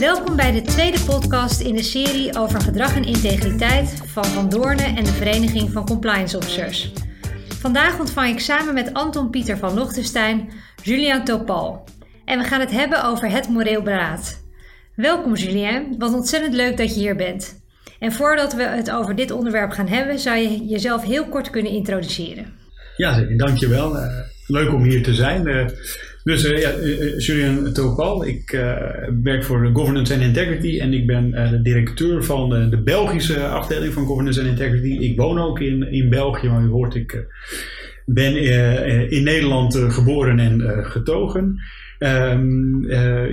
Welkom bij de tweede podcast in de serie over gedrag en integriteit van Van Doorne en de Vereniging van Compliance Officers. Vandaag ontvang ik samen met Anton Pieter van Lochtenstein Julian Topal. En we gaan het hebben over het moreel beraad. Welkom Julien, wat ontzettend leuk dat je hier bent. En voordat we het over dit onderwerp gaan hebben, zou je jezelf heel kort kunnen introduceren. Ja, dankjewel. Uh, leuk om hier te zijn. Dus uh, ja, Julian Topal, ik werk voor Governance and Integrity en ik ben de directeur van de Belgische afdeling van Governance and Integrity. Ik woon ook in, in België, maar u hoort, ik ben in Nederland geboren en getogen. Um,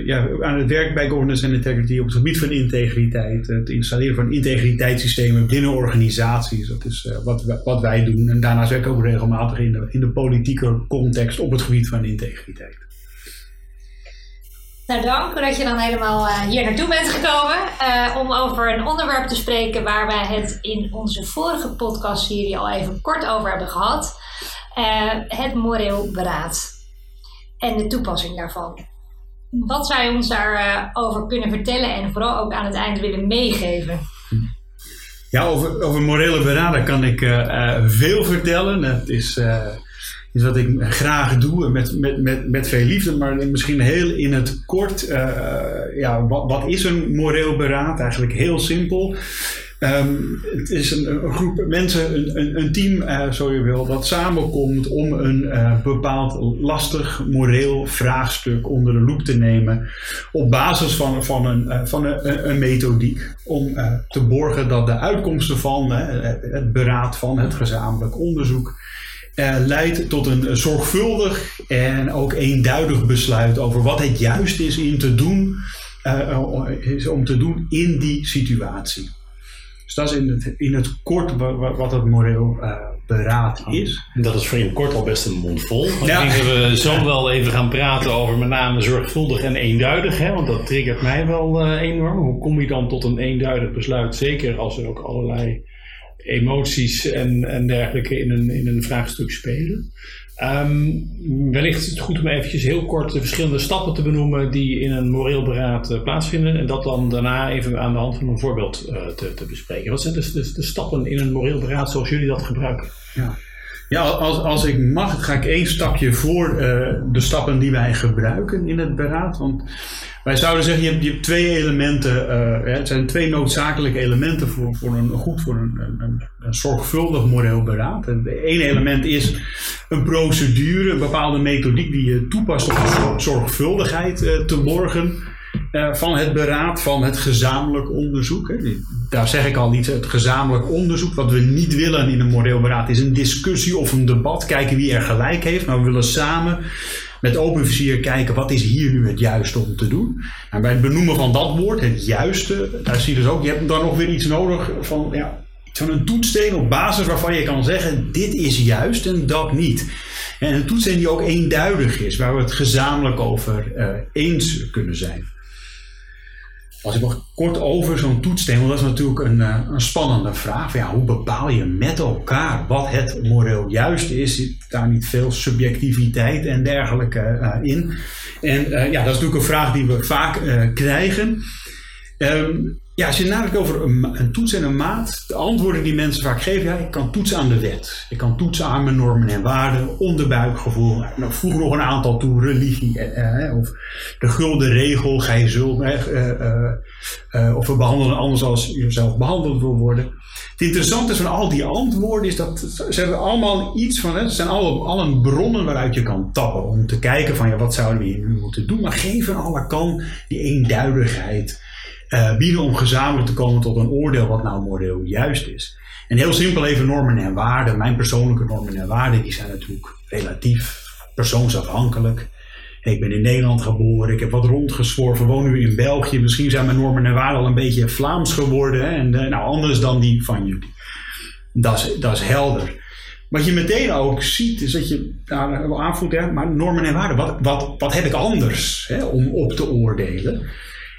ja, aan het werk bij governance en integrity op het gebied van integriteit. Het installeren van integriteitssystemen binnen organisaties. Dat is uh, wat, wat wij doen. En daarnaast werk ik ook regelmatig in de, in de politieke context op het gebied van integriteit. Nou, dank dat je dan helemaal uh, hier naartoe bent gekomen om over een onderwerp te spreken waar wij het in onze vorige podcastserie al even kort over hebben gehad. het moreel beraad en de toepassing daarvan. Wat zou je ons daarover over kunnen vertellen en vooral ook aan het eind willen meegeven? Ja, over, over morele beraden kan ik uh, veel vertellen. Het is, uh, is wat ik graag doe met, met, met, met veel liefde, maar misschien heel in het kort. ja, wat, wat is een moreel beraad? Eigenlijk heel simpel. Um, het is een, een, groep mensen, een, een team, uh, zo je wil, dat samenkomt om een uh, bepaald lastig moreel vraagstuk onder de loep te nemen. Op basis van, van, een, uh, van een, een, methodiek. Om te borgen dat de uitkomsten van het beraad van het gezamenlijk onderzoek. leidt tot een zorgvuldig en ook eenduidig besluit over wat het juist is in te doen, is om te doen in die situatie. Dus dat is in het, in het kort wat het moreel uh, beraad is. Dat is voor je kort al best een mond vol. Ik denk dat we zo wel even gaan praten over met name zorgvuldig en eenduidig. Hè? Want dat triggert mij wel uh, enorm. Hoe kom je dan tot een eenduidig besluit? Zeker als er ook allerlei emoties en, en dergelijke in een, in een vraagstuk spelen. Um, wellicht is het goed om eventjes heel kort de verschillende stappen te benoemen die in een moreel beraad uh, plaatsvinden. En dat dan daarna even aan de hand van een voorbeeld uh, te, te, bespreken. Wat zijn dus de, de, stappen in een moreel beraad zoals jullie dat gebruiken? Ja. Ja, als, als ik mag, ga ik één stapje voor uh, de stappen die wij gebruiken in het beraad. Want wij zouden zeggen, je hebt, je hebt twee elementen, uh, het zijn twee noodzakelijke elementen voor, voor een goed, voor een, een, zorgvuldig moreel beraad. Het ene element is een procedure, een bepaalde methodiek die je toepast om zorgvuldigheid uh, te borgen. Uh, van het beraad van het gezamenlijk onderzoek. Hè. Daar zeg ik al niet, het gezamenlijk onderzoek. Wat we niet willen in een moreel beraad is een discussie of een debat. Kijken wie er gelijk heeft. Maar we willen samen met open vizier kijken wat is hier nu het juiste om te doen. En bij het benoemen van dat woord, het juiste, daar zie je dus ook, je hebt dan nog weer iets nodig van ja, zo'n toetssteen op basis waarvan je kan zeggen dit is juist en dat niet. En een toetssteen die ook eenduidig is, waar we het gezamenlijk over uh, eens kunnen zijn. Als ik nog kort over zo'n toetssteen, want dat is natuurlijk een, uh, een spannende vraag. Ja, hoe bepaal je met elkaar wat het moreel juist is? Zit daar niet veel subjectiviteit en dergelijke uh, in? En uh, ja, dat is natuurlijk een vraag die we vaak krijgen. Um, ja, als je nadenkt over een, toets en een maat, de antwoorden die mensen vaak geven, ja, ik kan toetsen aan de wet. Ik kan toetsen aan mijn normen en waarden, onderbuikgevoel. Nou, vroeger nog een aantal toe, religie, eh, eh, of de gulden regel, gij zult, eh, eh, eh, of we behandelen anders als je zelf behandeld wil worden. Het interessante van al die antwoorden is dat ze hebben allemaal iets van, hè, zijn alle, bronnen waaruit je kan tappen om te kijken van, ja, wat zouden we hier nu moeten doen, maar geven alle kan die eenduidigheid uh, bieden om gezamenlijk te komen tot een oordeel wat nou moreel juist is. En heel simpel even normen en waarden. Mijn persoonlijke normen en waarden die zijn natuurlijk relatief persoonsafhankelijk. Ik ben in Nederland geboren, ik heb wat rondgezworven, woon nu in België. Misschien zijn mijn normen en waarden al een beetje Vlaams geworden. En uh, nou, anders dan die van jullie. Dat is, dat is helder. Wat je meteen ook ziet, is dat je nou, aanvoelt, hè, maar normen en waarden, wat, wat, wat heb ik anders hè, om op te oordelen?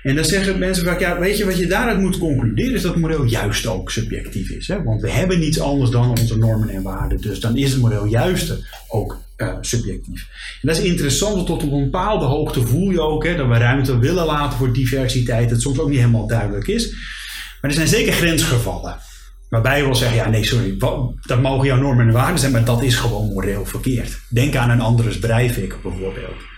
En dan zeggen mensen vaak, ja, weet je wat je daaruit moet concluderen, is dat het moreel juist ook subjectief is. Hè? Want we hebben niets anders dan onze normen en waarden. Dus dan is het moreel juiste ook uh, subjectief. En dat is interessant, tot een bepaalde hoogte voel je ook hè, dat we ruimte willen laten voor diversiteit. Het soms ook niet helemaal duidelijk is. Maar er zijn zeker grensgevallen. Waarbij je wil zeggen, ja nee sorry, dat mogen jouw normen en waarden zijn, maar dat is gewoon moreel verkeerd. Denk aan een anderes Breivik bijvoorbeeld.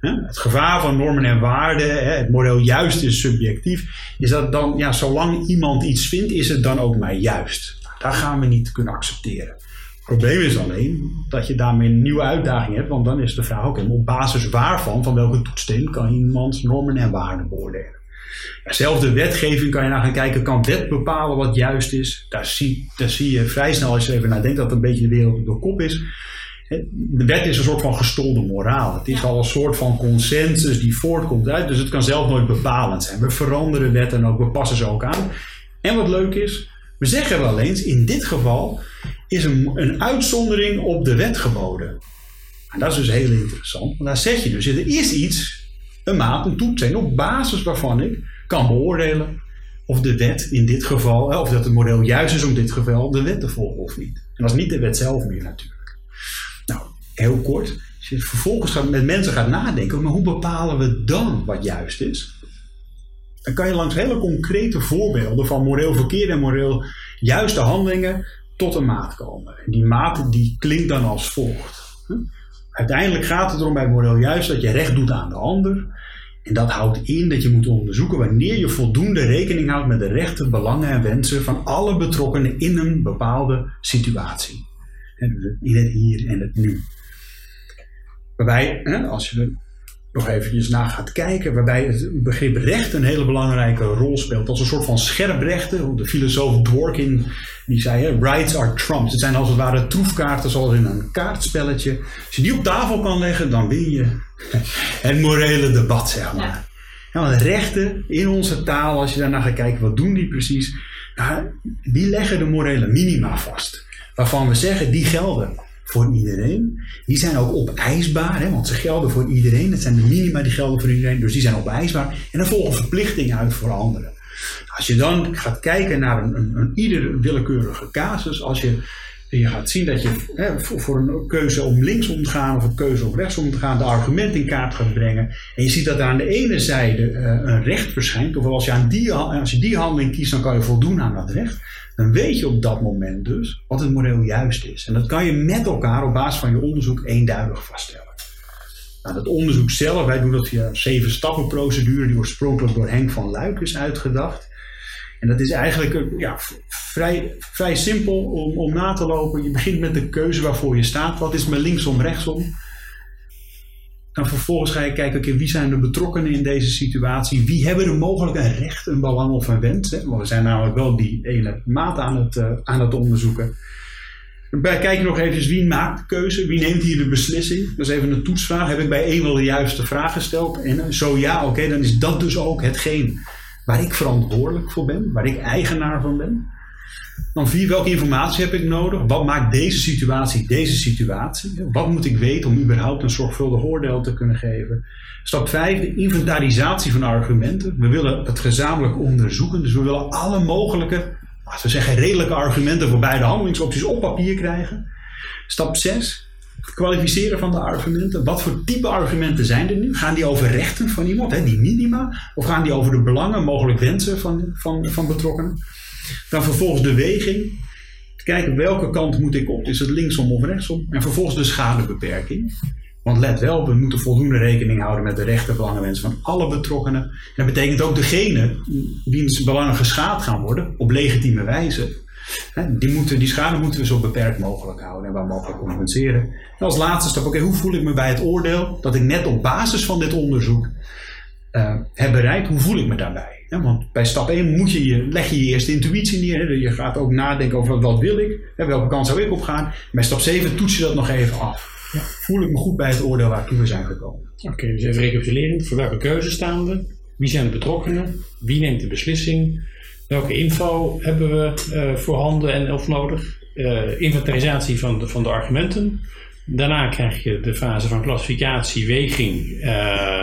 Het gevaar van normen en waarden, het moreel juist is subjectief, is dat dan, ja, zolang iemand iets vindt, is het dan ook maar juist. Daar gaan we niet kunnen accepteren. Het probleem is alleen dat je daarmee een nieuwe uitdaging hebt, want dan is de vraag ook op basis waarvan, van welke toetssteen, kan je iemands normen en waarden beoordelen. Dezelfde wetgeving kan je naar gaan kijken, kan wet bepalen wat juist is? Daar zie, daar zie je vrij snel als je even nadenkt dat een beetje de wereld door kop is. De wet is een soort van gestolde moraal. Het is al een soort van consensus die voortkomt uit, dus het kan zelf nooit bepalend zijn. We veranderen wetten ook, we passen ze ook aan. En wat leuk is, we zeggen wel eens, in dit geval is een, een uitzondering op de wet geboden. En dat is dus heel interessant, want daar zeg je dus, er is iets, een maat, een toets, op basis waarvan ik kan beoordelen of de wet in dit geval, of dat het model juist is om dit geval de wet te volgen of niet. En dat is niet de wet zelf meer natuurlijk heel kort, als je vervolgens gaat, met mensen gaat nadenken, maar hoe bepalen we dan wat juist is? Dan kan je langs hele concrete voorbeelden van moreel verkeerde en moreel juiste handelingen tot een maat komen. En die maat die klinkt dan als volgt. Uiteindelijk gaat het erom bij moreel juist dat je recht doet aan de ander. En dat houdt in dat je moet onderzoeken wanneer je voldoende rekening houdt met de rechten, belangen en wensen van alle betrokkenen in een bepaalde situatie. In het hier en het nu. Waarbij, hè, als je er nog eventjes naar gaat kijken, waarbij het begrip recht een hele belangrijke rol speelt. Als een soort van scherprechten. De filosoof Dworkin die zei, hè, rights are trumps. Het zijn als het ware troefkaarten zoals in een kaartspelletje. Als je die op tafel kan leggen, dan win je het morele debat, zeg maar. Ja. want rechten in onze taal, als je daarnaar gaat kijken, wat doen die precies? Nou, die leggen de morele minima vast. Waarvan we zeggen, die gelden voor iedereen. Die zijn ook opeisbaar, hè, want ze gelden voor iedereen. Het zijn de minima die gelden voor iedereen, dus die zijn opeisbaar. En dan volgen verplichtingen uit voor anderen. Als je dan gaat kijken naar een, een, een iedere willekeurige casus, als je, je gaat zien dat je hè, voor, een keuze om links om te gaan of een keuze om rechts om te gaan, de argument in kaart gaat brengen. En je ziet dat er aan de ene zijde uh, een recht verschijnt, of als je, aan die, als je die handeling kiest, dan kan je voldoen aan dat recht dan weet je op dat moment dus wat het moreel juist is. En dat kan je met elkaar op basis van je onderzoek eenduidig vaststellen. Nou, dat onderzoek zelf, wij doen dat via een zeven stappen procedure die oorspronkelijk door Henk van Luik is uitgedacht. En dat is eigenlijk ja, vrij, vrij simpel om, om na te lopen. Je begint met de keuze waarvoor je staat. Wat is me linksom, rechtsom? Dan vervolgens ga je kijken, wie zijn de betrokkenen in deze situatie? Wie hebben er mogelijk een recht, een belang of een wens? Hè? We zijn namelijk wel die ene maat aan het, uh, aan het onderzoeken. Daarbij kijk je nog even wie maakt de keuze, wie neemt hier de beslissing. Dat is even een toetsvraag. Heb ik bij één wel de juiste vraag gesteld? En zo ja, oké, dan is dat dus ook hetgeen waar ik verantwoordelijk voor ben, waar ik eigenaar van ben. Dan vier, welke informatie heb ik nodig? Wat maakt deze situatie deze situatie? Wat moet ik weten om überhaupt een zorgvuldig oordeel te kunnen geven? Stap 5, de inventarisatie van argumenten. We willen het gezamenlijk onderzoeken, dus we willen alle mogelijke, laten we zeggen, redelijke argumenten voor beide handelingsopties op papier krijgen. Stap 6, het kwalificeren van de argumenten. Wat voor type argumenten zijn er nu? Gaan die over rechten van iemand, hè, die minima? Of gaan die over de belangen, mogelijk wensen van, van, van betrokkenen? Dan vervolgens de weging. Kijken welke kant moet ik op. Is het linksom of rechtsom? En vervolgens de schadebeperking. Want let wel, we moeten voldoende rekening houden met de rechten en belangenwensen van alle betrokkenen. En dat betekent ook degene wiens belangen geschaad gaan worden op legitieme wijze. Die, moeten, die schade moeten we zo beperkt mogelijk houden en waar mogelijk compenseren. En als laatste stap, oké, hoe voel ik me bij het oordeel dat ik net op basis van dit onderzoek uh, heb bereikt? Hoe voel ik me daarbij? want bij stap 1 moet je, je, leg je je eerste intuïtie neer. Je gaat ook nadenken over wat wil ik, welke kant zou ik opgaan. Bij stap 7 toets je dat nog even af. Ja. Voel ik me goed bij het oordeel waar we zijn gekomen. Oké, dus even recapituleren. Voor welke keuze staan we? Wie zijn de betrokkenen? Wie neemt de beslissing? Welke info hebben we uh, voorhanden en of nodig? Uh, inventarisatie van de, van de argumenten. Daarna krijg je de fase van klassificatie, weging, uh,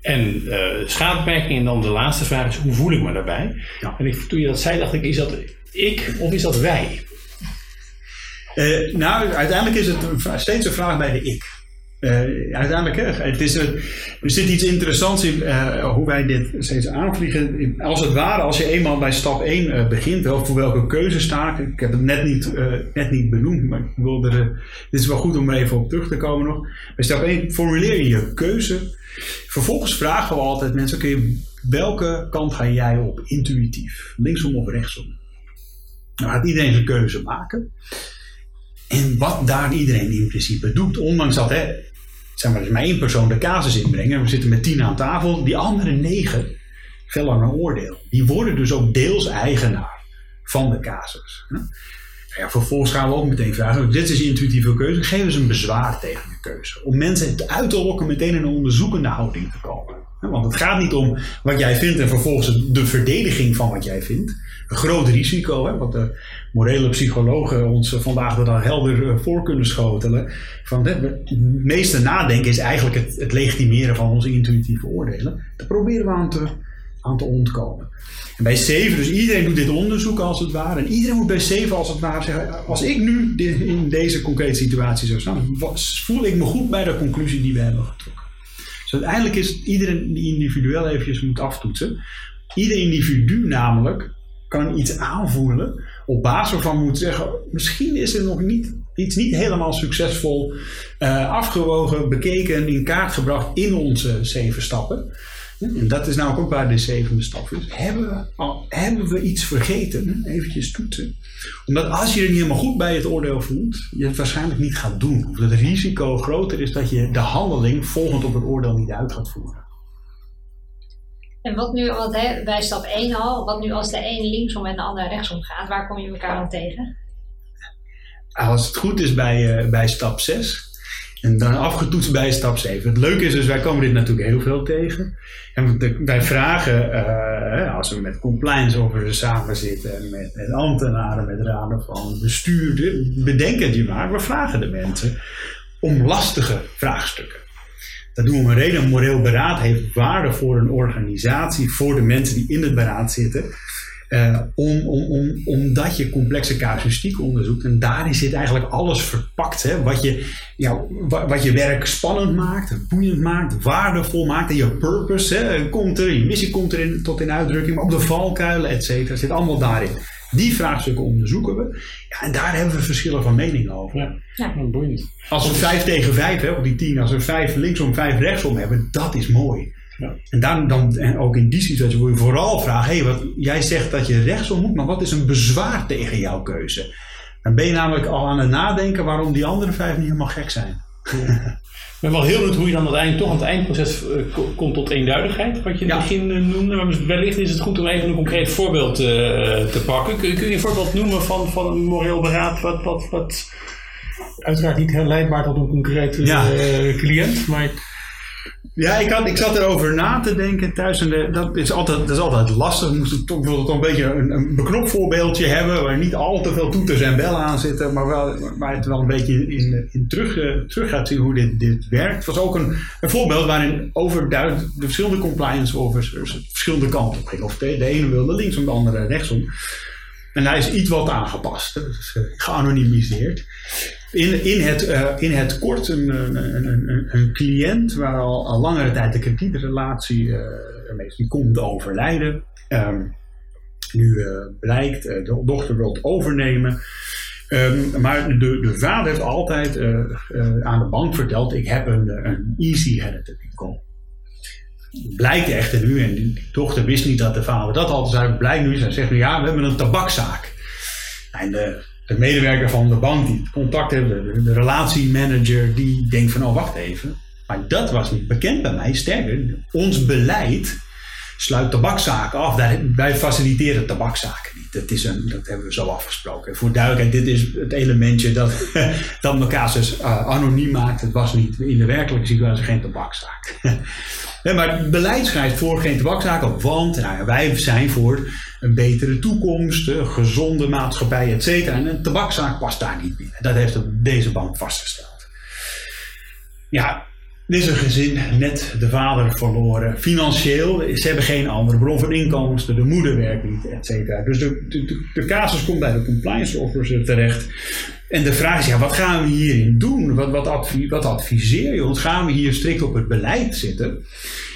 en uh, En dan de laatste vraag is, hoe voel ik me daarbij? En ik, toen je dat zei, dacht ik, is dat ik of is dat wij? Uh, nou, uiteindelijk is het steeds een vraag bij de ik. Uh, uiteindelijk, het is, er zit iets interessants in uh, hoe wij dit steeds aanvliegen. Als het ware, als je eenmaal bij stap 1 uh, begint, wel voor welke keuze sta ik. Ik heb het net niet, net niet benoemd, maar ik wilde er, dit is wel goed om er even op terug te komen nog. Bij stap 1 formuleer je je keuze. Vervolgens vragen we altijd mensen, oké, welke kant ga jij op intuïtief? Linksom of rechtsom? Nou gaat iedereen zijn keuze maken. En wat daar iedereen in principe doet, ondanks dat, hè, zeg maar, er maar één persoon de casus inbrengen, we zitten met tien aan tafel, die andere negen vellen een oordeel. Die worden dus ook deels eigenaar van de casus. Vervolgens gaan we ook meteen vragen, dit is intuïtieve keuze, geven ze een bezwaar tegen de keuze. Om mensen uit te lokken meteen in een onderzoekende houding te komen. Want het gaat niet om wat jij vindt en vervolgens de verdediging van wat jij vindt. Een groot risico, hè, wat de morele psychologen ons vandaag er dan helder eh, voor kunnen schotelen. Van het meeste nadenken is eigenlijk het, het legitimeren van onze intuïtieve oordelen. Daar proberen we aan te, aan te ontkomen. En bij 7, dus iedereen doet dit onderzoek als het ware. En iedereen moet bij 7 als het ware zeggen: als ik nu in deze concrete situatie zou staan, voel ik me goed bij de conclusie die we hebben getrokken. Dus uiteindelijk is iedereen individueel eventjes moet aftoetsen. Ieder individu namelijk kan iets aanvoelen op basis waarvan moet zeggen, misschien is er nog niet, iets niet helemaal succesvol uh, afgewogen, bekeken, in kaart gebracht in onze zeven stappen. En dat is nou ook waar de zevende stap is. Hebben we, al, hebben we iets vergeten? Eventjes toetsen. Omdat als je er niet helemaal goed bij het oordeel voelt, je het waarschijnlijk niet gaat doen. Of dat het risico groter is dat je de handeling volgend op het oordeel niet uit gaat voeren. En wat nu, want hè, bij stap 1 al, wat nu als de een linksom en de ander rechtsom gaat, waar kom je elkaar dan tegen? Als het goed is bij, uh, bij stap 6 en dan afgetoetst bij stap 7. Het leuke is dus, wij komen dit natuurlijk heel veel tegen. En wij vragen, uh, als we met compliance over samen zitten, met, met ambtenaren, met raden van bestuur, bedenk het maar, we vragen de mensen om lastige vraagstukken. Dat doen we een reden. Moreel beraad heeft waarde voor een organisatie, voor de mensen die in het beraad zitten. Uh, om, om, om, omdat je complexe casuïstiek onderzoekt. En daarin zit eigenlijk alles verpakt. Hè? Wat, je, ja, wat je werk spannend maakt, boeiend maakt, waardevol maakt. En je purpose hè, komt er, je missie komt er tot in uitdrukking. Maar ook de valkuilen, et cetera, zit allemaal daarin. Die vraagstukken onderzoeken we. Ja, en daar hebben we verschillen van mening over. Ja, ja. boeiend. Als we vijf tegen vijf hebben, op die tien, als we vijf linksom, vijf rechtsom hebben, dat is mooi. Ja. En dan, dan en ook in die situatie wil je vooral vragen: hé, hey, wat, jij zegt dat je rechtsom moet, maar wat is een bezwaar tegen jouw keuze? Dan ben je namelijk al aan het nadenken waarom die andere vijf niet helemaal gek zijn. Ja. Ik ben wel heel benieuwd hoe je dan uiteindelijk toch aan het eindproces uh, komt tot eenduidigheid, wat je in het begin uh, noemde. Maar wellicht is het goed om even een concreet voorbeeld uh, te pakken. Kun, kun, je een voorbeeld noemen van, van een moreel beraad wat, wat, wat uiteraard niet heel leidbaar tot een concreet ja. cliënt, maar... Ja, ik, had, ik zat erover na te denken thuis. En de, dat, is altijd, dat is altijd lastig. We moesten toch, toch een beetje een, een beknopt voorbeeldje hebben. Waar niet al te veel toeters en bellen aan zitten. Maar wel, waar het wel een beetje in, in terug, uh, terug gaat zien hoe dit, dit werkt. Het was ook een, een voorbeeld waarin overduidelijk de verschillende compliance officers verschillende kanten op gingen. Of de, de ene wilde linksom, de andere rechtsom. En hij is iets wat aangepast. Dus, uh, geanonimiseerd in, in, het, uh, in het kort een, een, een, een, cliënt waar al, langere tijd de kredietrelatie uh, is, die komt overlijden. Um, nu uh, blijkt, de dochter wil het overnemen. Um, maar de, de vader heeft altijd aan de bank verteld: ik heb een, een easy inheritance income. Blijkt echter nu, en de dochter wist niet dat de vader dat altijd zei, blijkt nu, zij zegt nu ja, we hebben een tabakzaak. En de de medewerker van de bank die contact heeft, de, de, relatiemanager, die denkt van, oh wacht even. Maar dat was niet bekend bij mij. Sterker, ons beleid sluit tabakzaken af. Wij faciliteren tabakzaken niet. Dat, is een, dat hebben we zo afgesproken. Voor duidelijkheid, dit is het elementje dat, dat mijn casus uh, anoniem maakt. Het was niet in de werkelijke situatie geen tabakzaak. nee, maar beleid schrijft voor geen tabakzaken, want nou, wij zijn voor een betere toekomst, een gezonde maatschappij, et cetera. En een tabakzaak past daar niet binnen. Dat heeft deze bank vastgesteld. Ja, dit is een gezin, net de vader verloren. Financieel, ze hebben geen andere bron van inkomsten, de moeder werkt niet, et cetera. Dus de, de, de, casus komt bij de compliance officer terecht. En de vraag is, ja, wat gaan we hierin doen? Wat, wat, wat adviseer je ons? Gaan we hier strikt op het beleid zitten?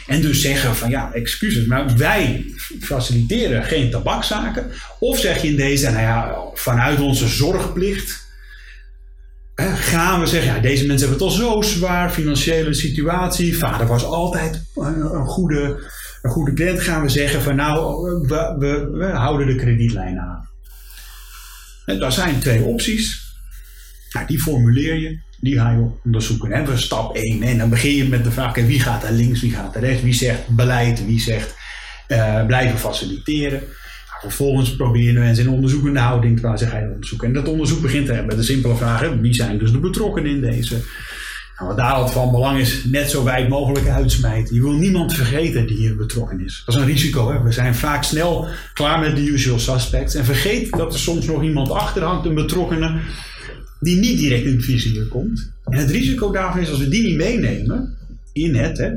En dus zeggen van ja, excuses, maar wij faciliteren geen tabakzaken. Of zeg je in deze, nou ja, vanuit onze zorgplicht gaan we zeggen, ja, deze mensen hebben het al zo zwaar, financiële situatie. Vader was altijd een, goede, een goede cliënt. Gaan we zeggen van nou, we, we, houden de kredietlijn aan. En daar zijn twee opties. Nou, die formuleer je, die ga je onderzoeken. En we stap 1. En dan begin je met de vraag: wie gaat er links, wie gaat er rechts? Wie zegt beleid, wie zegt uh, blijven faciliteren? Vervolgens proberen mensen in onderzoekende houding te gaan onderzoeken. En dat onderzoek begint met de simpele vraag: wie zijn dus de betrokkenen in deze? Nou, wat daar altijd van belang is, net zo wijd mogelijk uitsmijten. Je wil niemand vergeten die hier betrokken is. Dat is een risico. Hè? We zijn vaak snel klaar met de usual suspects. En vergeet dat er soms nog iemand achter hangt, een betrokkenen die niet direct in het vizier komt. En het risico daarvan is als we die niet meenemen in het hè,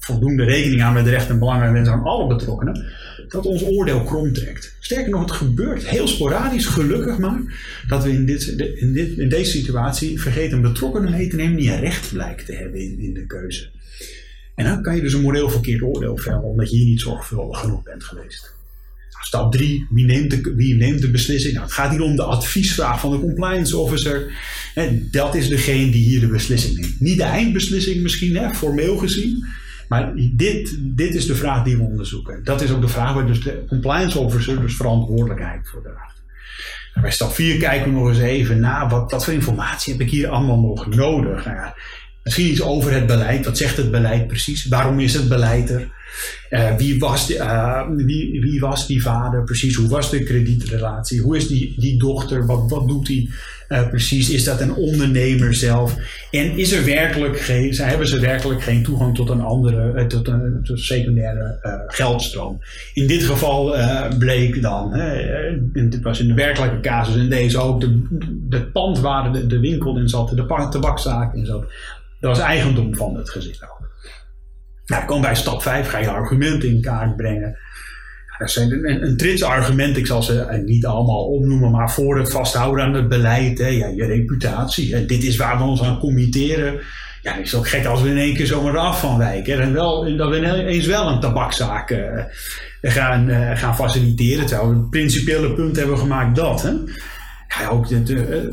voldoende rekening aan met de rechten en belangen wensen aan alle betrokkenen, dat ons oordeel krom trekt. Sterker nog, het gebeurt heel sporadisch, gelukkig maar, dat we in, dit, in, dit, in deze situatie vergeten betrokkenen mee te nemen die een recht blijkt te hebben in, de keuze. En dan kan je dus een moreel verkeerd oordeel vellen, omdat je hier niet zorgvuldig genoeg bent geweest. Stap 3, wie neemt, de, wie neemt de beslissing? Nou, het gaat hier om de adviesvraag van de compliance officer. En dat is degene die hier de beslissing neemt. Niet de eindbeslissing misschien, hè, formeel gezien. Maar dit, dit is de vraag die we onderzoeken. Dat is ook de vraag waar dus de compliance officer dus verantwoordelijkheid voor draagt. bij stap 4 kijken we nog eens even na. Wat, wat voor informatie heb ik hier allemaal nog nodig? Nou ja, misschien iets over het beleid. Wat zegt het beleid precies? Waarom is het beleid er? Uh, wie, was die, uh, wie, wie, was die vader precies? Hoe was de kredietrelatie? Hoe is die, die dochter? Wat, wat doet hij uh, precies? Is dat een ondernemer zelf? En is er werkelijk geen, hebben ze werkelijk geen toegang tot een andere, tot een, tot secundaire geldstroom? In dit geval bleek dan, dit was in de werkelijke casus in deze ook, de, de pand waar de, de winkel in zat, de tabakzaak in zat, dat was eigendom van het gezin. Nou, kom bij stap 5, ga je argumenten in kaart brengen. dat zijn een, een trits argument, ik zal ze eh, niet allemaal opnoemen, maar voor het vasthouden aan het beleid, hè, ja, je reputatie. Dit is waar we ons aan committeren. Ja, het is ook gek als we in één keer zomaar af van wijken. En wel, dat we eens wel een tabakzaak uh, gaan, uh, gaan faciliteren. Terwijl we een principiële punt hebben gemacht dat. Hè. Ja, ook het,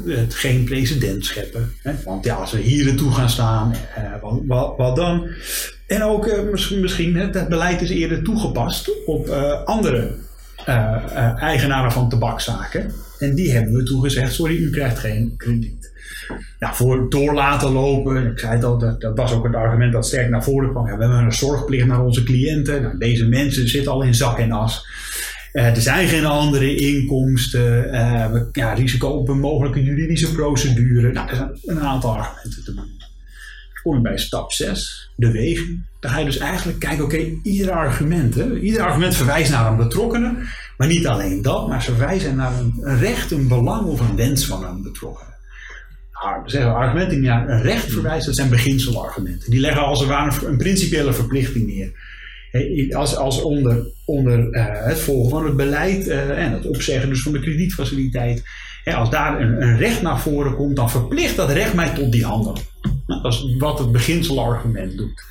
het, geen precedent scheppen. Hè. Want ja, als we hier naartoe gaan staan, wat, wat, wat dan? En ook uh, misschien, misschien het beleid is eerder toegepast op uh, andere uh, eigenaren van tabakzaken. En die hebben we toen gezegd, sorry, u krijgt geen krediet. Ja, voor door laten lopen, ik zei het al, dat, dat was ook het argument dat sterk naar voren kwam. Ja, we hebben een zorgplicht naar onze cliënten. Nou, deze mensen zitten al in zak en as. Er zijn geen andere inkomsten. we, ja, risico op een mogelijke juridische procedure. Nou, er zijn een aantal argumenten te doen kom je bij stap 6, de weging. Dan ga je dus eigenlijk kijken, oké, ieder argument, hè, ieder argument verwijst naar een betrokkenen. Maar niet alleen dat, maar ze verwijzen naar een, recht, een belang of een wens van een betrokkenen. We zeggen argumenten die naar een recht verwijzen, dat zijn beginselargumenten. Die leggen als het ware een principiële verplichting neer. Als, als onder, onder uh, het volgen van het beleid uh, en het opzeggen dus van de kredietfaciliteit. als daar een, een, recht naar voren komt, dan verplicht dat recht mij tot die handel. Nou, dat is wat het beginselargument doet.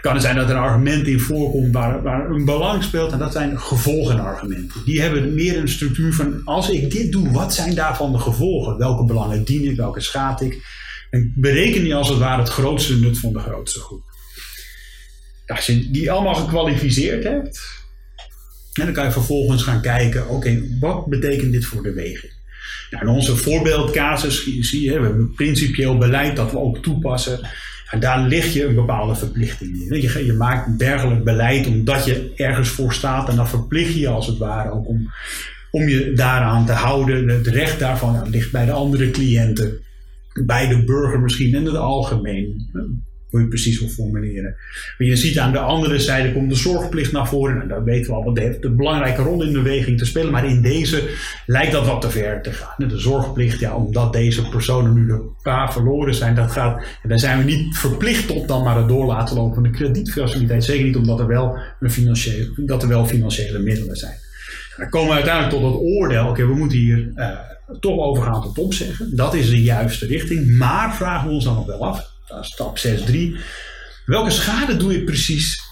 Het kan zijn dat er een argument in voorkomt waar, een belang speelt en dat zijn gevolgenargumenten. Die hebben meer een structuur van als ik dit doe, wat zijn daarvan de gevolgen? Welke belangen dien ik, welke schaad ik? En bereken je als het ware het grootste nut van de grootste groep. Als je die allemaal gekwalificeerd hebt, en dan kan je vervolgens gaan kijken, oké, wat betekent dit voor de weging? Nou, in onze voorbeeldcasus zie je, we hebben een principieel beleid dat we ook toepassen. En daar lig je een bepaalde verplichting in. Je, je maakt een dergelijk beleid omdat je ergens voor staat en dan verplicht je als het ware ook om, om je daaraan te houden. Het recht daarvan ligt bij de andere cliënten, bij de burger misschien en het algemeen hoe je precies wil formuleren. Maar je ziet aan de andere zijde komt de zorgplicht naar voren. En daar weten we al, wat heeft een belangrijke rol in de beweging te spelen. Maar in deze lijkt dat wat te ver te gaan. De zorgplicht, ja, omdat deze personen nu de pa verloren zijn, dat gaat, en daar zijn we niet verplicht tot dan maar het door laten lopen van de kredietfaciliteit. Zeker niet omdat er wel, een financiële, dat er wel financiële middelen zijn. Dan komen we uiteindelijk tot het oordeel, oké, we moeten hier uh, toch overgaan tot opzeggen. Dat is de juiste richting. Maar vragen we ons dan nog wel af, stap 6.3. Welke schade doe je precies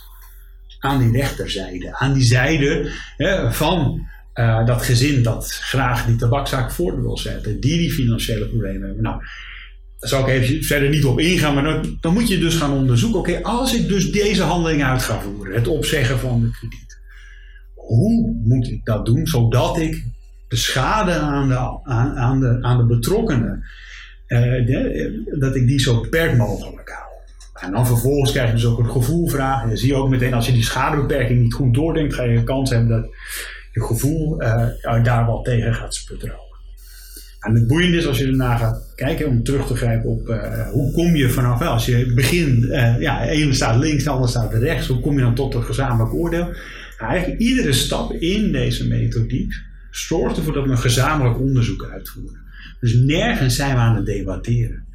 aan die rechterzijde? Aan die zijde hè, van uh, dat gezin dat graag die tabakzaak voort wil zetten. Die die financiële problemen hebben. Nou, daar zal ik even verder niet op ingaan. Maar dan, dan moet je dus gaan onderzoeken. Oké, als ik dus deze handeling uit ga voeren. Het opzeggen van de krediet. Hoe moet ik dat doen zodat ik de schade aan de, aan de, aan de betrokkenen, uh, dat ik die zo beperkt mogelijk hou. En dan vervolgens krijg je dus ook een gevoelvraag. En dan zie je ook meteen, als je die schadebeperking niet goed doordenkt, ga je een kans hebben dat je gevoel uh, daar wel tegen gaat sputteren. En het boeiende is als je erna gaat kijken, om terug te grijpen op hoe kom je vanaf, als je begint, ja, de ene staat links, de andere staat rechts, hoe kom je dan tot een gezamenlijk oordeel? Nou, eigenlijk iedere stap in deze methodiek zorgt ervoor dat we een gezamenlijk onderzoek uitvoeren. Dus nergens zijn we aan het debatteren.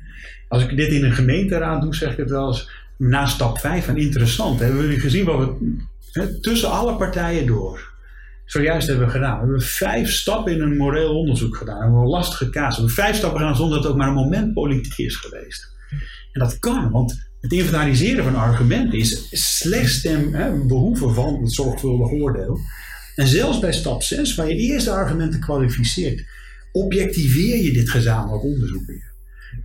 Als ik dit in een gemeenteraad doe, zeg ik het wel eens na stap 5 en interessant. Hebben we gezien wat we tussen alle partijen door zojuist hebben gedaan. We hebben vijf stappen in een moreel onderzoek gedaan. We hebben een lastige kaas. We hebben vijf stappen gedaan zonder dat het ook maar een moment politiek is geweest. En dat kan, want het inventariseren van argumenten is slechts ten hè, behoeve van het zorgvuldig oordeel. En zelfs bij stap 6, waar je eerst de argumenten kwalificeert, objectiveer je dit gezamenlijk onderzoek weer.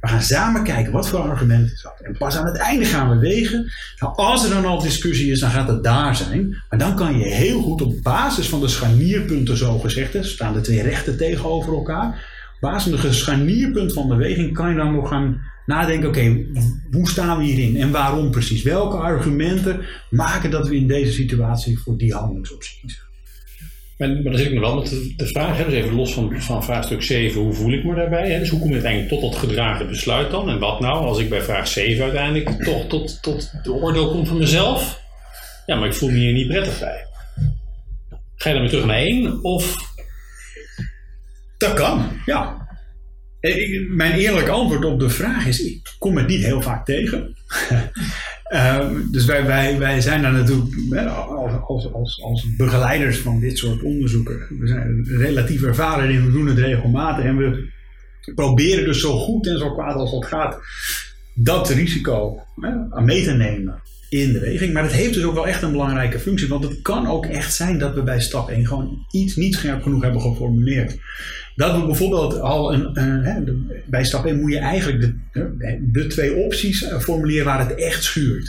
We gaan samen kijken wat voor argumenten is dat. En pas aan het einde gaan we wegen. Nou, als er dan al discussie is, dan gaat het daar zijn. Maar dan kan je heel goed op basis van de scharnierpunten, zo gezegd, er staan de twee rechten tegenover elkaar. Op basis van de scharnierpunt van de weging kan je dan nog gaan nadenken: oké, hoe staan we hierin en waarom precies? Welke argumenten maken dat we in deze situatie voor die handelingsoptie kiezen? Maar, maar dan zit ik nog wel met de, vraag, hè, dus even los van, van vraagstuk 7, hoe voel ik me daarbij? Hè? Dus hoe kom je uiteindelijk tot dat gedragen besluit dan? En wat nou als ik bij vraag 7 uiteindelijk toch tot, tot de oordeel kom van mezelf? Ja, maar ik voel me hier niet prettig bij. Ga je dan weer terug naar 1 of... Dat kan, ja. Mijn eerlijke antwoord op de vraag is, ik kom het niet heel vaak tegen. Ehm, dus wij, wij, wij zijn daar natuurlijk als, als, als, begeleiders van dit soort onderzoeken. We zijn relatief ervaren in, we doen het regelmatig en we proberen dus zo goed en zo kwaad als dat gaat dat risico hè, mee te nemen in de weging. Maar het heeft dus ook wel echt een belangrijke functie, want het kan ook echt zijn dat we bij stap 1 gewoon iets niet scherp genoeg hebben geformuleerd. Dat we bijvoorbeeld al een, hè, bij stap 1 moet je eigenlijk de, de twee opties eh, formuleren waar het echt schuurt.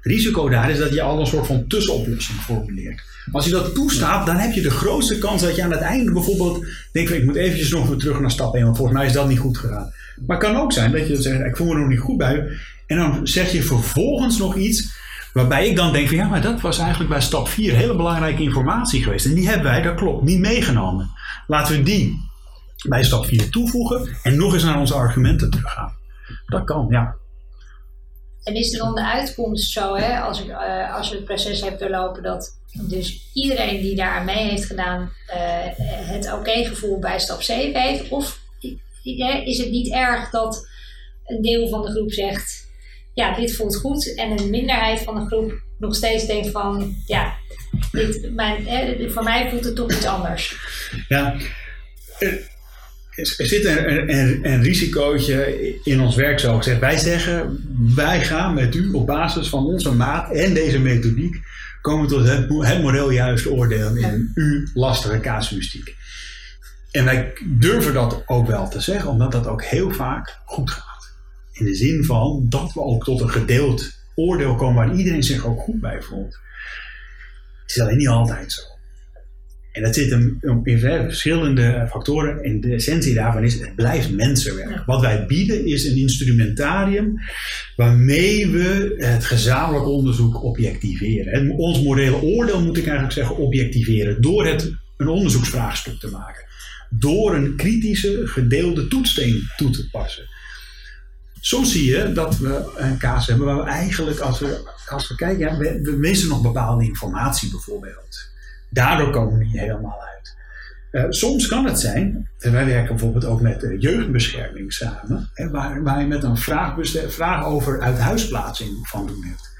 Het risico daar is dat je al een soort van tussenoplossing formuleert. Als je dat toestaat, dan heb je de grootste kans dat je aan het einde bijvoorbeeld denkt van ik moet eventjes nog weer terug naar stap 1, want volgens mij is dat niet goed gegaan. Maar het kan ook zijn dat je zegt ik voel me er nog niet goed bij. En dan zeg je vervolgens nog iets waarbij ik dan denk van ja, maar dat was eigenlijk bij stap 4 hele belangrijke informatie geweest. En die hebben wij, dat klopt, niet meegenomen. Laten we die bij stap 4 toevoegen en nog eens naar onze argumenten teruggaan. Dat kan, ja. En is er dan de uitkomst zo, hè, als, ik, uh, als je het proces hebt doorlopen, dat dus iedereen die daar aan mee heeft gedaan, uh, het oké gevoel bij stap 7 heeft? Of is het niet erg dat een deel van de groep zegt, ja, dit voelt goed, en een minderheid van de groep nog steeds denkt van, ja, dit, mijn, eh, voor mij voelt het toch iets anders? Ja, er zit een, een, een, risicootje in ons werk, zo gezegd. Wij zeggen, wij gaan met u op basis van onze maat en deze methodiek komen tot het, het moreel juiste oordeel in uw lastige casuïstiek. En wij durven dat ook wel te zeggen, omdat dat ook heel vaak goed gaat. In de zin van dat we ook tot een gedeeld oordeel komen waar iedereen zich ook goed bij voelt. Het is alleen niet altijd zo. En dat zit hem in verschillende factoren. En de essentie daarvan is, het blijft mensenwerk. Wat wij bieden is een instrumentarium waarmee we het gezamenlijk onderzoek objectiveren. ons morele oordeel moet ik eigenlijk zeggen objectiveren. Door het een onderzoeksvraagstuk te maken. Door een kritische gedeelde toetssteen toe te passen. Soms zie je dat we een kaas hebben waar we eigenlijk, als we, als we kijken, ja, we, we missen nog bepaalde informatie bijvoorbeeld. Daardoor komen we niet helemaal uit. Uh, soms kan het zijn, en wij werken bijvoorbeeld ook met de jeugdbescherming samen, hè, waar, waar je met een vraag, vraag over uithuisplaatsing van doen hebt.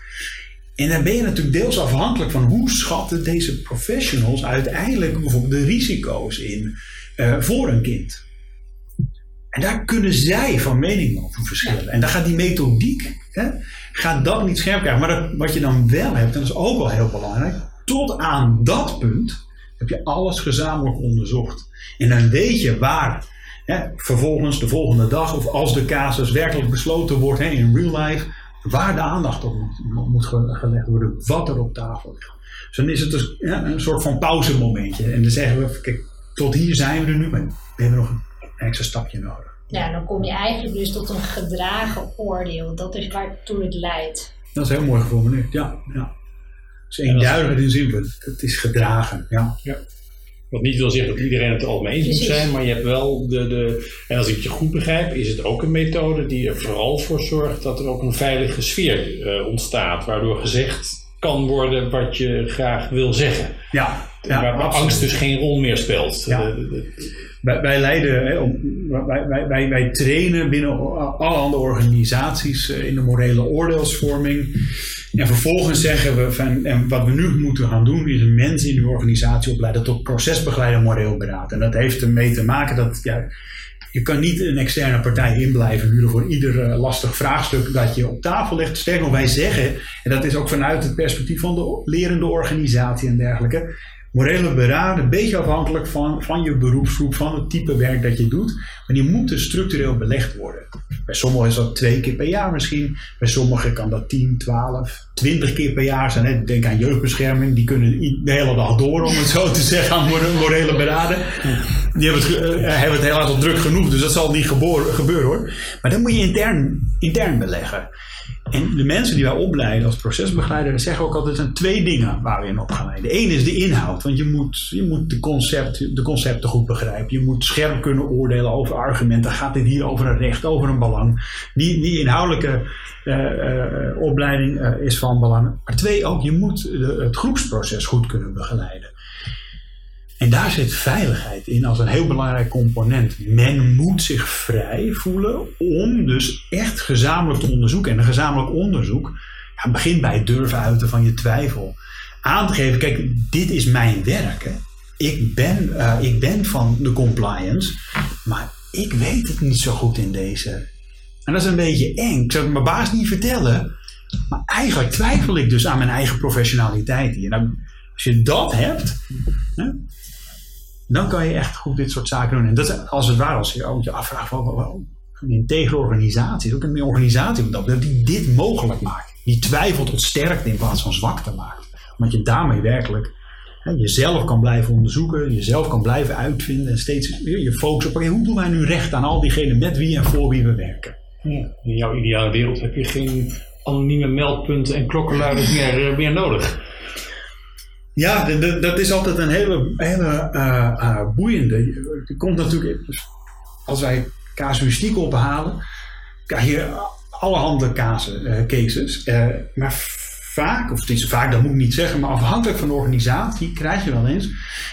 En dan ben je natuurlijk deels afhankelijk van hoe schatten deze professionals uiteindelijk bijvoorbeeld de risico's in uh, voor een kind. En daar kunnen zij van mening over verschillen. En dan gaat die methodiek, hè, gaat dat niet scherp krijgen. Maar dat, wat je dan wel hebt, en dat is ook wel heel belangrijk, tot aan dat punt heb je alles gezamenlijk onderzocht. En dan weet je waar hè, vervolgens de volgende dag, of als de casus werkelijk besloten wordt hè, in real life, waar de aandacht op moet, moet gelegd worden, wat er op tafel ligt. Dus dan is het dus, ja, een soort van pauzemomentje. En dan zeggen we, kijk, tot hier zijn we er nu, maar we hebben nog een extra stapje nodig. Ja, dan kom je eigenlijk dus tot een gedragen oordeel. Dat is waartoe het leidt. Dat is heel mooi geformuleerd, ja. ja. Is eenduidig in zin van, het is gedragen, ja. ja. Wat niet wil zeggen dat iedereen het er al mee eens moet zijn, maar je hebt wel de, de. En als ik het je goed begrijp, is het ook een methode die er vooral voor zorgt dat er ook een veilige sfeer uh, ontstaat, waardoor gezegd kan worden wat je graag wil zeggen. Ja, ja waar, angst dus geen rol meer speelt. Ja. Wij, leiden, hè, wij, wij, wij, trainen binnen alle andere organisaties uh, in de morele oordeelsvorming. En vervolgens zeggen we van, en wat we nu moeten gaan doen, is een mensen in de organisatie opleiden tot procesbegeleider moreel beraad. En dat heeft ermee te maken dat ja, je kan niet een externe partij inblijven huren voor ieder uh, lastig vraagstuk dat je op tafel legt. Sterker nog, wij zeggen, en dat is ook vanuit het perspectief van de lerende organisatie en dergelijke. Morele beraden, een beetje afhankelijk van, van je beroepsgroep, van het type werk dat je doet. Maar die moeten structureel belegd worden. Bij sommigen is dat twee keer per jaar misschien. Bij sommigen kan dat 10, 12, 20 keer per jaar zijn. Denk aan jeugdbescherming. Die kunnen de hele dag door, om het zo te zeggen, aan morele beraden. Die hebben het, uh, hebben het helaas al druk genoeg. Dus dat zal niet gebeuren hoor. Maar dat moet je intern, intern beleggen. En de mensen die wij opleiden als procesbegeleider zeggen ook altijd: er zijn twee dingen waar we in opgeleiden. De ene is de inhoud, want je moet, je moet de, concept, de concepten goed begrijpen. Je moet scherp kunnen oordelen over argumenten. Gaat dit hier over een recht, over een belang? Die, die inhoudelijke uh, uh, opleiding uh, is van belang. Maar twee ook, je moet de, het groepsproces goed kunnen begeleiden. En daar zit veiligheid in als een heel belangrijk component. Men moet zich vrij voelen om dus echt gezamenlijk te onderzoeken. En een gezamenlijk onderzoek begint bij het durven uiten van je twijfel. Aan te geven, kijk, dit is mijn werk. Ik, ben, uh, ik ben van de compliance, maar ik weet het niet zo goed in deze. En dat is een beetje eng. Ik zou het mijn baas niet vertellen. Maar eigenlijk twijfel ik dus aan mijn eigen professionaliteit hier. Nou, als je dat hebt, hè, dan kan je echt goed dit soort zaken doen. En dat is als het ware, als je je afvraagt, van, een integere organisatie, ook een organisatie dat, die dit mogelijk maakt. Die twijfel tot sterkte in plaats van zwakte maakt. Omdat je daarmee werkelijk hè, jezelf kan blijven onderzoeken, jezelf kan blijven uitvinden en steeds je focus op, hoe doen wij nu recht aan al diegenen met wie en voor wie we werken. Ja, in jouw ideale wereld heb je geen anonieme meldpunten en klokkenluiders meer, eh, meer nodig. Ja, dat is altijd een hele, hele uh, uh, boeiende. Er komt natuurlijk, als wij casuïstiek ophalen, krijg je allerhande casus, uh, cases. maar vaak, of het is vaak, dat moet ik niet zeggen, maar afhankelijk van de organisatie krijg je wel eens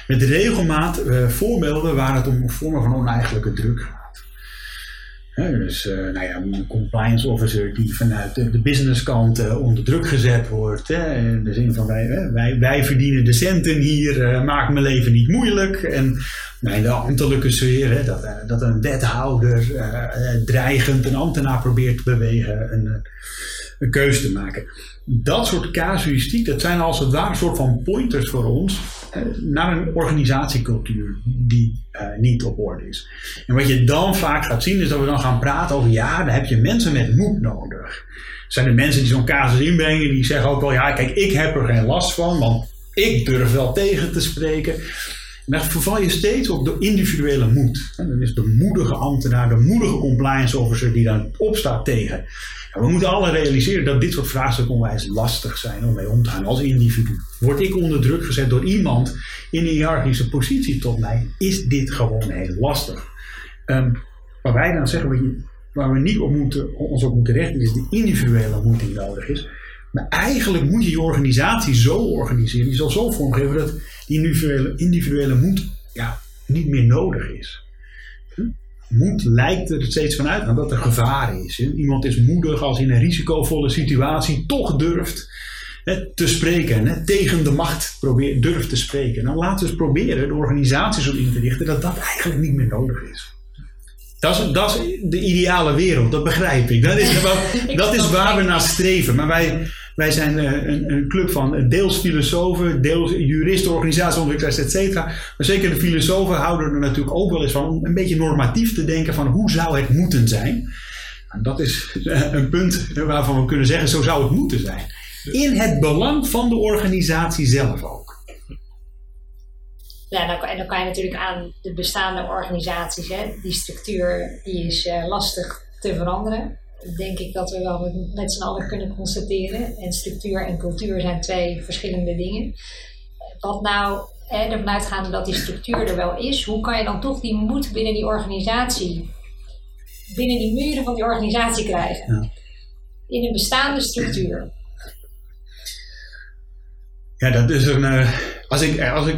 met regelmaat voorbeelden waar het om vormen van oneigenlijke druk gaat dus uh, nou ja, een compliance officer die vanuit de, de businesskant uh, onder druk gezet wordt. Hè, in de zin van wij, wij, wij verdienen de centen hier, uh, maak mijn leven niet moeilijk. En nou, in de ambtelijke sfeer, hè, dat, dat een wethouder dreigend een ambtenaar probeert te bewegen een, een keuze te maken. Dat soort casuïstiek, dat zijn als het ware een soort van pointers voor ons eh, naar een organisatiecultuur die uh, niet op orde is. En wat je dan vaak gaat zien is dat we dan gaan praten over, ja, dan heb je mensen met moed nodig. Zijn er mensen die zo'n casus inbrengen, die zeggen ook wel, ja, kijk, ik heb er geen last van, want ik durf wel tegen te spreken. En dan verval je steeds op de individuele moed. En dan is de moedige ambtenaar, de moedige compliance officer die dan opstaat tegen. We moeten alle realiseren dat dit soort vraagstukken onwijs lastig zijn om mee om te gaan als individu. Word ik onder druk gezet door iemand in een hiërarchische positie tot mij, is dit gewoon heel lastig. Um, waar wij dan zeggen, waar we niet op moeten, ons op moeten richten, is de individuele moed die nodig is. Maar eigenlijk moet je je organisatie zo organiseren, die zal zo vormgeven dat die individuele, individuele moed ja, niet meer nodig is. Moed lijkt er steeds vanuit dat er gevaar is. Iemand is moedig als in een risicovolle situatie toch durft hè, te spreken. Hè, tegen de macht probeert, durft te spreken. Nou, laten we eens proberen de organisaties zo in te richten dat dat eigenlijk niet meer nodig is. Dat is, dat is de ideale wereld, dat begrijp ik. Dat is, dat is waar we naar streven. Maar wij, wij zijn eh, een, een, club van deels filosofen, deels juristen, organisatieontwikkelaars, et cetera. Maar zeker de filosofen houden er natuurlijk ook wel eens van om een beetje normatief te denken van hoe zou het moeten zijn. En dat is eh, een punt waarvan we kunnen zeggen, zo zou het moeten zijn. In het belang van de organisatie zelf ook. Ja, en dan kan je natuurlijk aan de bestaande organisaties, hè, die structuur die is lastig te veranderen. Denk ik dat we wel met, met z'n allen kunnen constateren. En structuur en cultuur zijn twee verschillende dingen. Wat nou, hè, ervan uitgaande dat die structuur er wel is, hoe kan je dan toch die moed binnen die organisatie, binnen die muren van die organisatie krijgen? Ja. In een bestaande structuur. Ja, dat is een. Als ik, als ik,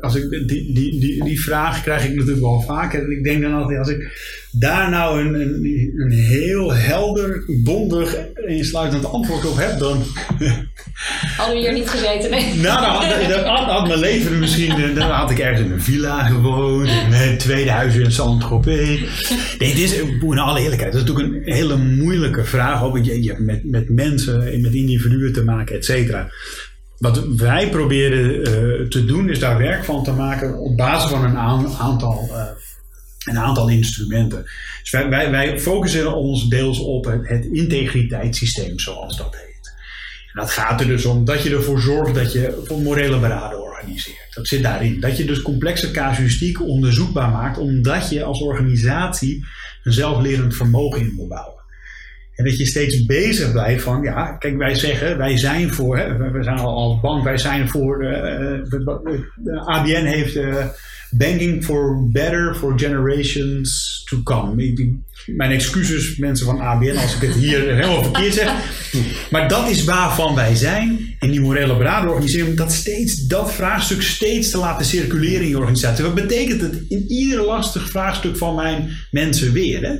als ik die, die, die, die vraag krijg ik natuurlijk wel vaker. En ik denk dan altijd, als ik daar nou een, een, een heel helder, bondig, insluitend antwoord op heb, dan. Hadden we hier niet gezeten, nee. Nou, dan had, dan had, mijn leven misschien. Dan had ik ergens in een villa gewoond, met tweede huis in Saint-Tropez. Nee, dit is, in alle eerlijkheid, dat is natuurlijk een hele moeilijke vraag. Ook, je, je hebt met, met mensen, met individuen te maken, et cetera. Wat wij proberen uh, te doen is daar werk van te maken op basis van een aantal, uh, een aantal instrumenten. Dus wij, wij, wij, focussen ons deels op het, het, integriteitssysteem, zoals dat heet. En dat gaat er dus om dat je ervoor zorgt dat je voor morele beraden organiseert. Dat zit daarin. Dat je dus complexe casuïstiek onderzoekbaar maakt, omdat je als organisatie een zelflerend vermogen in wil bouwen. En dat je steeds bezig blijft van, ja, kijk, wij zeggen, wij zijn voor, we zijn al als bank, wij zijn voor, uh, ABN heeft uh, banking for better for generations to come. mijn excuses mensen van ABN als ik het hier helemaal verkeerd zeg. Maar dat is waarvan wij zijn. in die morele beraden organiseren, dat steeds, dat vraagstuk steeds te laten circuleren in je organisatie. Wat betekent het in ieder lastig vraagstuk van mijn mensen weer? Hè?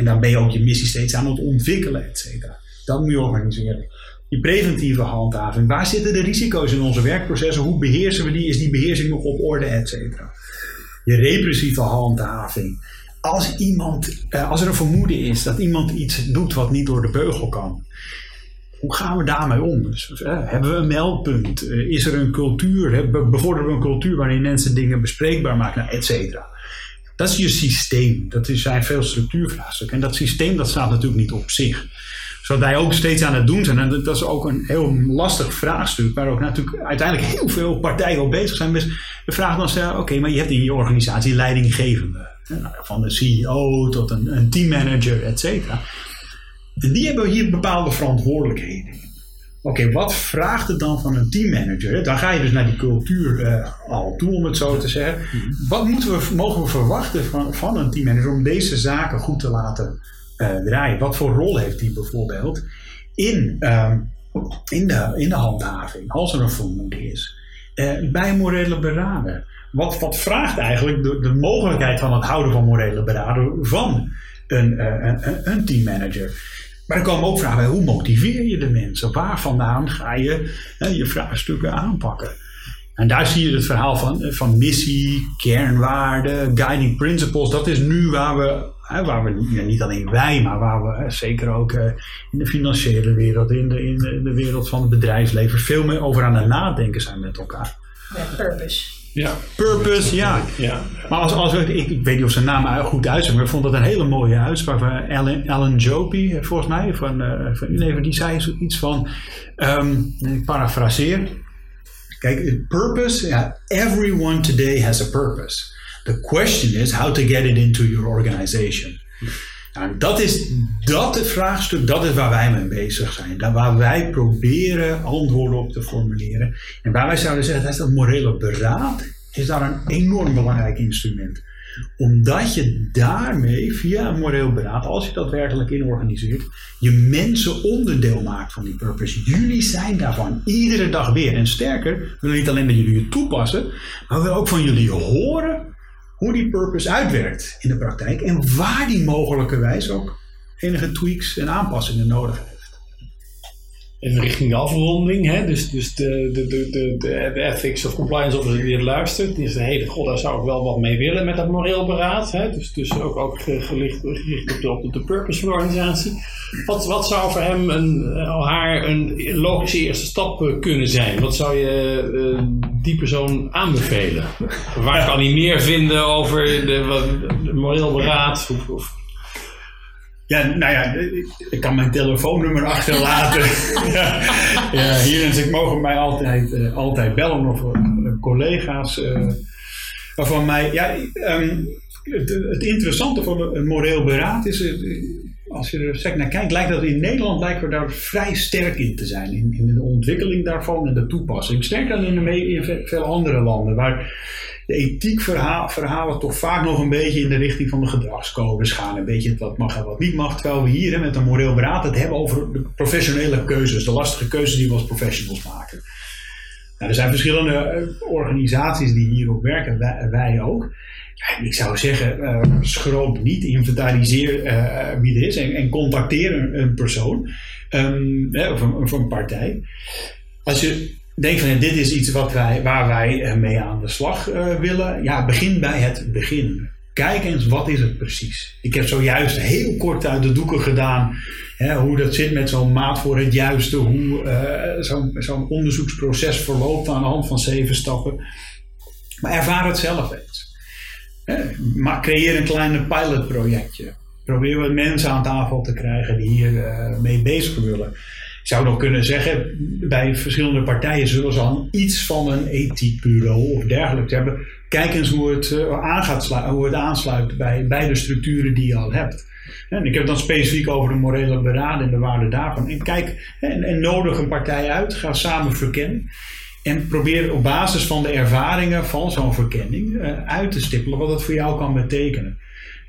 En dan ben je ook je missie steeds aan het ontwikkelen, et cetera. Dat moet je organiseren. Die preventieve handhaving. Waar zitten de risico's in onze werkprocessen? Hoe beheersen we die? Is die beheersing nog op orde, et cetera? Je repressieve handhaving. Als, iemand, eh, als er een vermoeden is dat iemand iets doet wat niet door de beugel kan. Hoe gaan we daarmee om? Dus, eh, hebben we een meldpunt? Eh, is er een cultuur? Bevorderen we een cultuur waarin mensen dingen bespreekbaar maken, nou, et cetera? Dat is je systeem. Dat zijn veel structuurvraagstukken. En dat systeem dat staat natuurlijk niet op zich. Dus wat wij ook steeds aan het doen zijn, en dat is ook een heel lastig vraagstuk, waar ook natuurlijk uiteindelijk heel veel partijen op bezig zijn. Dus de vraag dan stellen, oké, maar je hebt in je organisatie leidinggevende. Nou, van de CEO tot een, een teammanager, et cetera. En die hebben hier bepaalde verantwoordelijkheden. Oké, wat vraagt het dan van een teammanager? Dan ga je dus naar die cultuur uh, al toe, om het zo te zeggen. Mhm. Wat moeten we, mogen we verwachten van, van een teammanager om deze zaken goed te laten uh, draaien? Wat voor rol heeft hij bijvoorbeeld in, uh, in, de, in de handhaving, als er een vermoeden is? Uh, bij morele beraden. Wat, wat vraagt eigenlijk de, de mogelijkheid van het houden van morele beraden van een, een, een teammanager? Maar er komen ook vragen bij, hoe motiveer je de mensen? Waar vandaan ga je hè, je vraagstukken aanpakken? En daar zie je het verhaal van, van missie, kernwaarden, guiding principles. Dat is nu waar we, hè, waar we niet alleen wij, maar waar we zeker ook eh, in de financiële wereld, in de, in de wereld van het bedrijfsleven, veel meer over aan het nadenken zijn met elkaar. Met purpose. Ja. Purpose, ja. ja. Maar als, als ik, ik weet niet of zijn naam goed uitspreekt, maar ik vond dat een hele mooie uitspraak van Alan, Alan Jopi, volgens mij, van, uh, van Unilever. Die zei zoiets van, um, ik parafraseer. Kijk, purpose, yeah, everyone today has a purpose. The question is how to get it into your organization. Nou, dat is dat het vraagstuk, dat is waar wij mee bezig zijn. Daar waar wij proberen antwoorden op te formuleren. En waar wij zouden zeggen, dat is dat morele beraad, is daar een enorm belangrijk instrument. Omdat je daarmee, via een moreel beraad, als je dat werkelijk inorganiseert, je mensen onderdeel maakt van die purpose. Jullie zijn daarvan, iedere dag weer. En sterker, we willen niet alleen dat jullie het toepassen, maar we willen ook van jullie horen hoe die purpose uitwerkt in de praktijk en waar die mogelijkerwijs ook enige tweaks en aanpassingen nodig heeft. Even richting de afronding. Hè? Dus, dus de, de, de, de, de ethics of compliance officer die het luistert, die zegt, hey, god, daar zou ik wel wat mee willen met dat moreel beraad. Hè? Dus, dus ook, ook gericht, gericht op, de, op de purpose van de organisatie. Wat, wat zou voor hem een, haar een logische eerste stap kunnen zijn? Wat zou je uh, die persoon aanbevelen? Waar kan hij meer vinden over de, de moreel beraad? Of, of ja, nou ja, ik kan mijn telefoonnummer achterlaten. ja, ja, hier en ik mogen mij altijd, uh, altijd bellen of uh, collega's uh, van mij. Ja, um, het, het, interessante van een moreel beraad is, als je er zeg naar kijkt, lijkt dat in Nederland lijken we daar vrij sterk in te zijn. In, in de ontwikkeling daarvan en de toepassing. Sterker dan in, de, in veel andere landen. Waar de ethiek verhalen toch vaak nog een beetje in de richting van de gedragscodes gaan. Een beetje wat mag en wat niet mag. Terwijl we hier met een moreel beraad het hebben over de professionele keuzes. De lastige keuzes die we als professionals maken. Nou, er zijn verschillende eh, organisaties die hierop werken, wij, ook. Ja, ik zou zeggen, uh, schroom niet, inventariseer wie er is en, en contacteer een, persoon um, of, een, partij. Als je denk van dit is iets wat wij, waar wij eh, mee aan de slag uh, willen. Ja, begin bij het begin. Kijk eens, wat is het precies? Ik heb zojuist heel kort uit de doeken gedaan hè, hoe dat zit met zo'n maat voor het juiste, hoe uh, zo'n zo onderzoeksproces verloopt aan de hand van zeven stappen. Maar ervaar het zelf eens. Hè, creëer een kleine pilotprojectje. Probeer wat mensen aan tafel te krijgen die hier mee bezig willen. Zou nog kunnen zeggen, bij verschillende partijen zullen ze al iets van een ethiekbureau of dergelijks hebben. Kijk eens hoe het, uh, hoe het aansluit bij, bij de structuren die je al hebt. En ik heb dan specifiek over de morele beraden en de waarde daarvan. En kijk, en, en nodig een partij uit, ga samen verkennen. En probeer op basis van de ervaringen van zo'n verkenning uh, uit te stippelen wat het voor jou kan betekenen.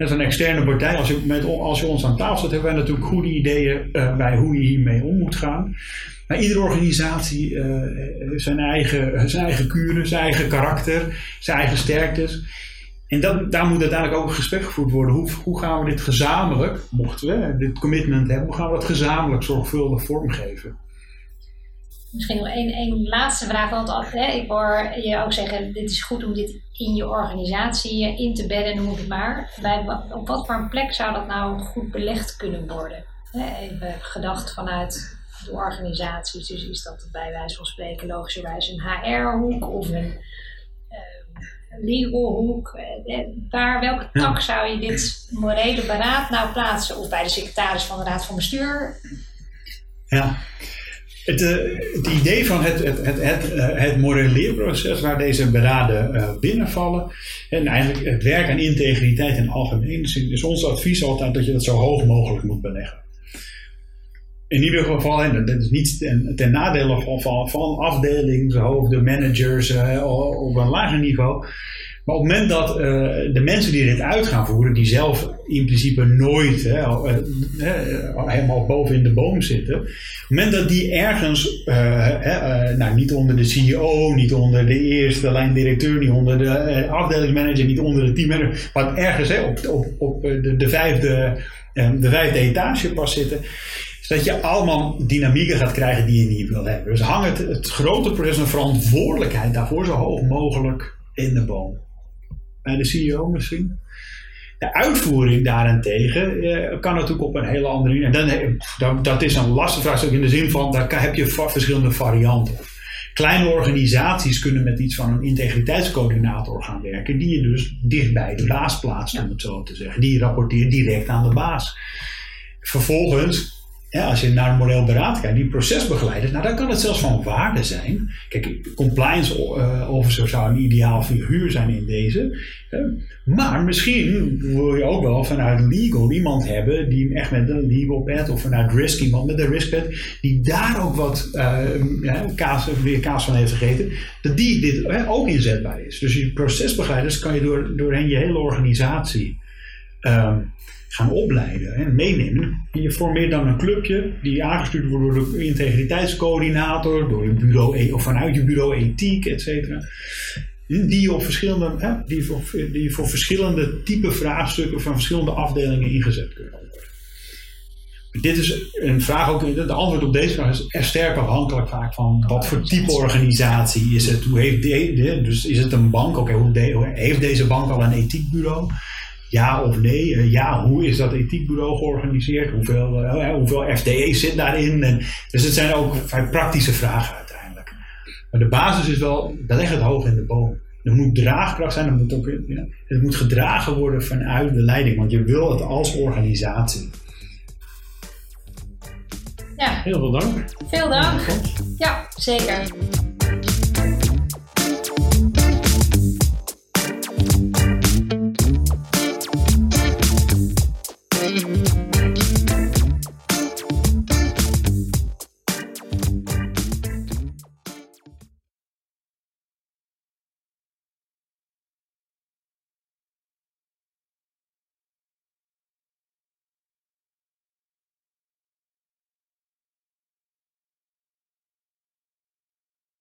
Is een externe partij. Als je, met, als je ons aan tafel zet, hebben wij natuurlijk goede ideeën uh, bij hoe je hiermee om moet gaan. Maar iedere organisatie uh, zijn, eigen, zijn eigen kuren, zijn eigen karakter, zijn eigen sterktes. En dat, daar moet uiteindelijk ook een gesprek gevoerd worden. Hoe, hoe gaan we dit gezamenlijk, mochten we dit commitment hebben, hoe gaan we dat gezamenlijk zorgvuldig vormgeven? Misschien nog één, één laatste vraag. Want hè, ik hoor je ook zeggen, dit is goed om dit in je organisatie eh, in te bedden, noem ik het maar. Bij, op wat voor een plek zou dat nou goed belegd kunnen worden? Even gedacht vanuit de organisaties. Dus is dat bij wijze van spreken logischerwijs een HR-hoek of een uh, legal hoek? Eh, waar, welke tak zou je dit morele beraad nou plaatsen? Of bij de secretaris van de Raad van Bestuur? Ja, het, uh, het, idee van het, het, het, het, het modelleerproces waar deze beraden uh, binnenvallen en eigenlijk het werk aan integriteit in algemeen is ons advies altijd dat je dat zo hoog mogelijk moet beleggen. In ieder geval, en dat is niet ten, nadele van, van, van afdelingshoofden, managers op een lager niveau. Maar op het moment dat uh, de mensen die dit uit gaan voeren, die zelf in principe nooit hè, uh, helemaal boven in de boom zitten, op het moment dat die ergens, nou, niet onder de CEO, niet onder de eerste lijn directeur, niet onder de afdelingsmanager, niet onder de teammanager, maar ergens hè, op, op, op de, de, vijfde, de vijfde etage pas zitten, dat je allemaal dynamieken gaat krijgen die je niet wil hebben. Dus hang het, het grote proces en verantwoordelijkheid daarvoor zo hoog mogelijk in de boom bij de CEO misschien. De uitvoering daarentegen eh, kan natuurlijk op een hele andere manier. En dan, dat, dat is een lastige vraagstuk in de zin van, daar heb je verschillende varianten. Kleine organisaties kunnen met iets van een integriteitscoördinator gaan werken, die je dus dicht bij de baas plaatst, om het zo te zeggen. Die rapporteert direct aan de baas. Vervolgens ja, als je naar een model beraad kijkt, die procesbegeleiders, nou dan kan het zelfs van waarde zijn. Kijk, compliance uh, officer zou een ideaal figuur zijn in deze. maar misschien wil je ook wel vanuit legal iemand hebben die echt met een legal pad of vanuit risk iemand met een risk pad, die daar ook wat ja, kaas, weer kaas van heeft gegeten, dat die dit ook inzetbaar is. Dus die procesbegeleiders kan je door, doorheen je hele organisatie um, gaan opleiden en meenemen. En je formeert dan een clubje die aangestuurd wordt door de integriteitscoördinator, door je bureau, e- of vanuit je bureau ethiek, et cetera. Die, op verschillende, hè, die, voor, die voor verschillende type vraagstukken van verschillende afdelingen ingezet kunnen worden. Dit is een vraag ook, de antwoord op deze vraag is er sterk afhankelijk vaak van wat voor type organisatie is het. Hoe heeft de, dus is het een bank? Oké, hoe heeft deze bank al een ethiekbureau? Ja of nee? Eh, ja, hoe is dat ethiekbureau georganiseerd? Hoeveel, uh, hoeveel FTE zit daarin? En, dus het zijn ook vrij praktische vragen uiteindelijk. Maar de basis is wel, dat ligt het hoog in de boom. Er moet draagkracht zijn, er moet ook, ja, het moet gedragen worden vanuit de leiding, want je wil het als organisatie. Ja. Heel veel dank. Veel dank. Ja, zeker.